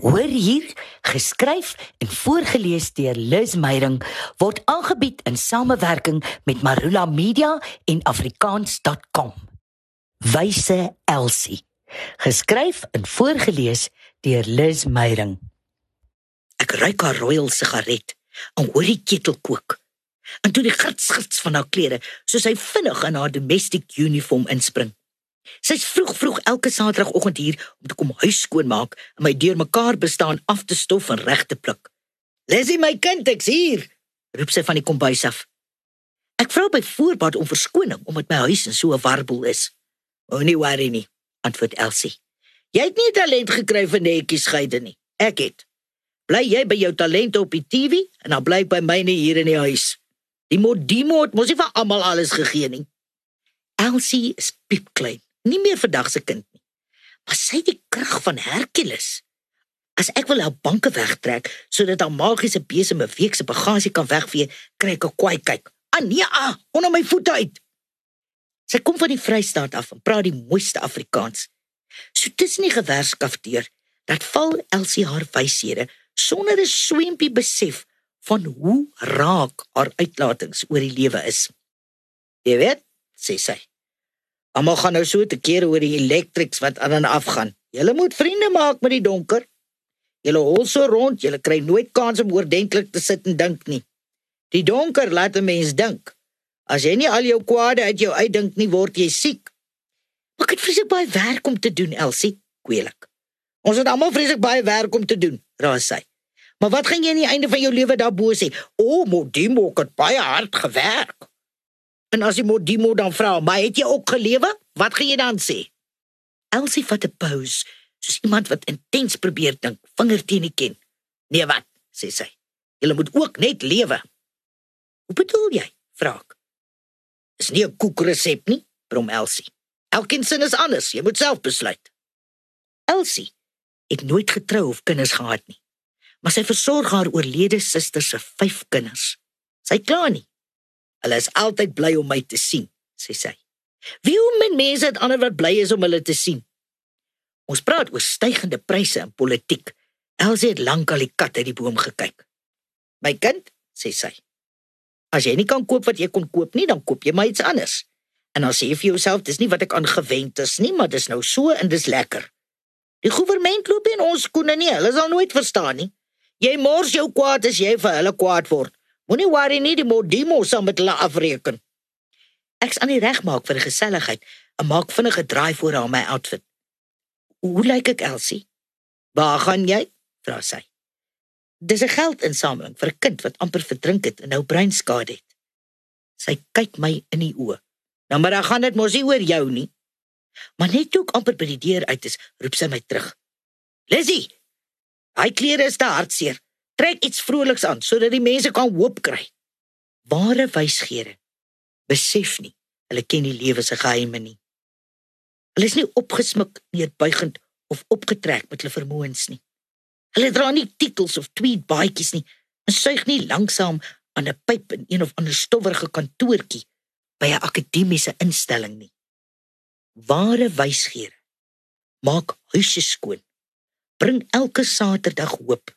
Hoor hier, geskryf en voorgeles deur Liz Meyering word aangebied in samewerking met Marula Media en afrikaans.com. Wyse Elsie. Geskryf en voorgeles deur Liz Meyering. Ek ruik haar royal sigaret en hoor die ketel kook. En toe die gritsgits van haar klere, soos hy vinnig in haar domestic uniform inspring. Sy's vroeg vroeg elke Saterdagoggend hier om te kom huis skoonmaak en my deurmekaar bestaan af te stof en reg te pluk. "Lesie my kind, ek's hier," roep sy van die kombuis af. Ek vra by voorbaat om verskoning omdat my huis in so 'n warboel is. "Moenie worry nie," antwoord Elsie. "Jy het nie talent gekry vir netjies skeide nie. Ek het. Bly jy by jou talente op die TV en dan bly by myne hier in die huis. Die modimo het mos nie vir almal alles gegee nie." Elsie is piepklein nie meer vandag se kind nie. Maar sy het die krag van Herkules. As ek wil haar banke wegtrek sodat haar magiese besem 'n week se bagasie kan wegvee, kry ek 'n kwaai kyk. Ah nee, ah, onder my voete uit. Sy kom van die Vrystaat af en praat die mooiste Afrikaans. So tussen die gewerskafdeur, dat val Elsie haar wyshede sonder 'n swempie besef van hoe raak haar uitlatings oor die lewe is. Jy weet, sê sy. Almal gaan nou so te kere oor die elektriks wat aan en af gaan. Julle moet vriende maak met die donker. Julle hol so rond, julle kry nooit kans om oordentlik te sit en dink nie. Die donker laat 'n mens dink. As jy nie al jou kwade uit jou uitdink nie, word jy siek. Maar ek het vreeslik baie werk om te doen, Elsie, kweelik. Ons het almal vreeslik baie werk om te doen, raas sy. Maar wat gaan jy aan die einde van jou lewe daarbo sê? O, Modimo het baie hard gewerk. En as die Modimo dan vra, "Maar het jy ook gelewe?" Wat gaan jy dan sê? Elsie vat 'n pause, soos iemand wat intens probeer dink, vinger teen die kin. "Nee, wat?" sê sy. "Jy moet ook net lewe." "Hoe bedoel jy?" vra ek. "Is nie 'n koekresep nie," brom Elsie. "Elkeen sin is anders, jy moet self besluit." Elsie het nooit getrou of kinders gehad nie, maar sy versorg haar oorlede suster se 5 kinders. Sy kla nie. Hulle is altyd bly om my te sien, sê sy. Wie hoe men mense het ander wat bly is om hulle te sien. Ons praat oor stygende pryse in politiek. Elsie het lank al die kat uit die boom gekyk. My kind, sê sy. As jy nie kan koop wat jy kon koop nie, dan koop jy maar iets anders. En dan sê jy vir jouself, dis nie wat ek aangewend is nie, maar dis nou so en dis lekker. Die regering loop in ons skoene nie. Hulle sal nooit verstaan nie. Jy mors jou kwaad as jy vir hulle kwaad word. Moenie worry nie, die modimo sal met hulle afreken. Ek's aan die reg maak vir 'n geselligheid. Ek maak vinnige draai voor haar my outfit. Hoe lyk ek, Elsie? Waar gaan jy? vra sy. Dis 'n geldinsameling vir 'n kind wat amper verdrink het en nou breinskade het. Sy kyk my in die oë. Nou maar dan gaan dit mos nie oor jou nie. Maar net toe ek amper by die deur uit is, roep sy my terug. Lizzie, hy klere is te hartseer. Trek iets vroliks aan sodat die mense kan hoop kry. Ware wysgere besef nie hulle ken die lewe se geheime nie. Hulle is nie opgesmik, neerbuigend of opgetrek met hulle vermoëns nie. Hulle dra nie titels of tweed baadjies nie en suig nie lanksaam aan 'n pyp in een of ander stowwerige kantoortjie by 'n akademiese instelling nie. Ware wysgere maak huise skoon. Bring elke Saterdag hoop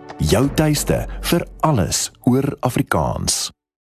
jou tuiste vir alles oor Afrikaans.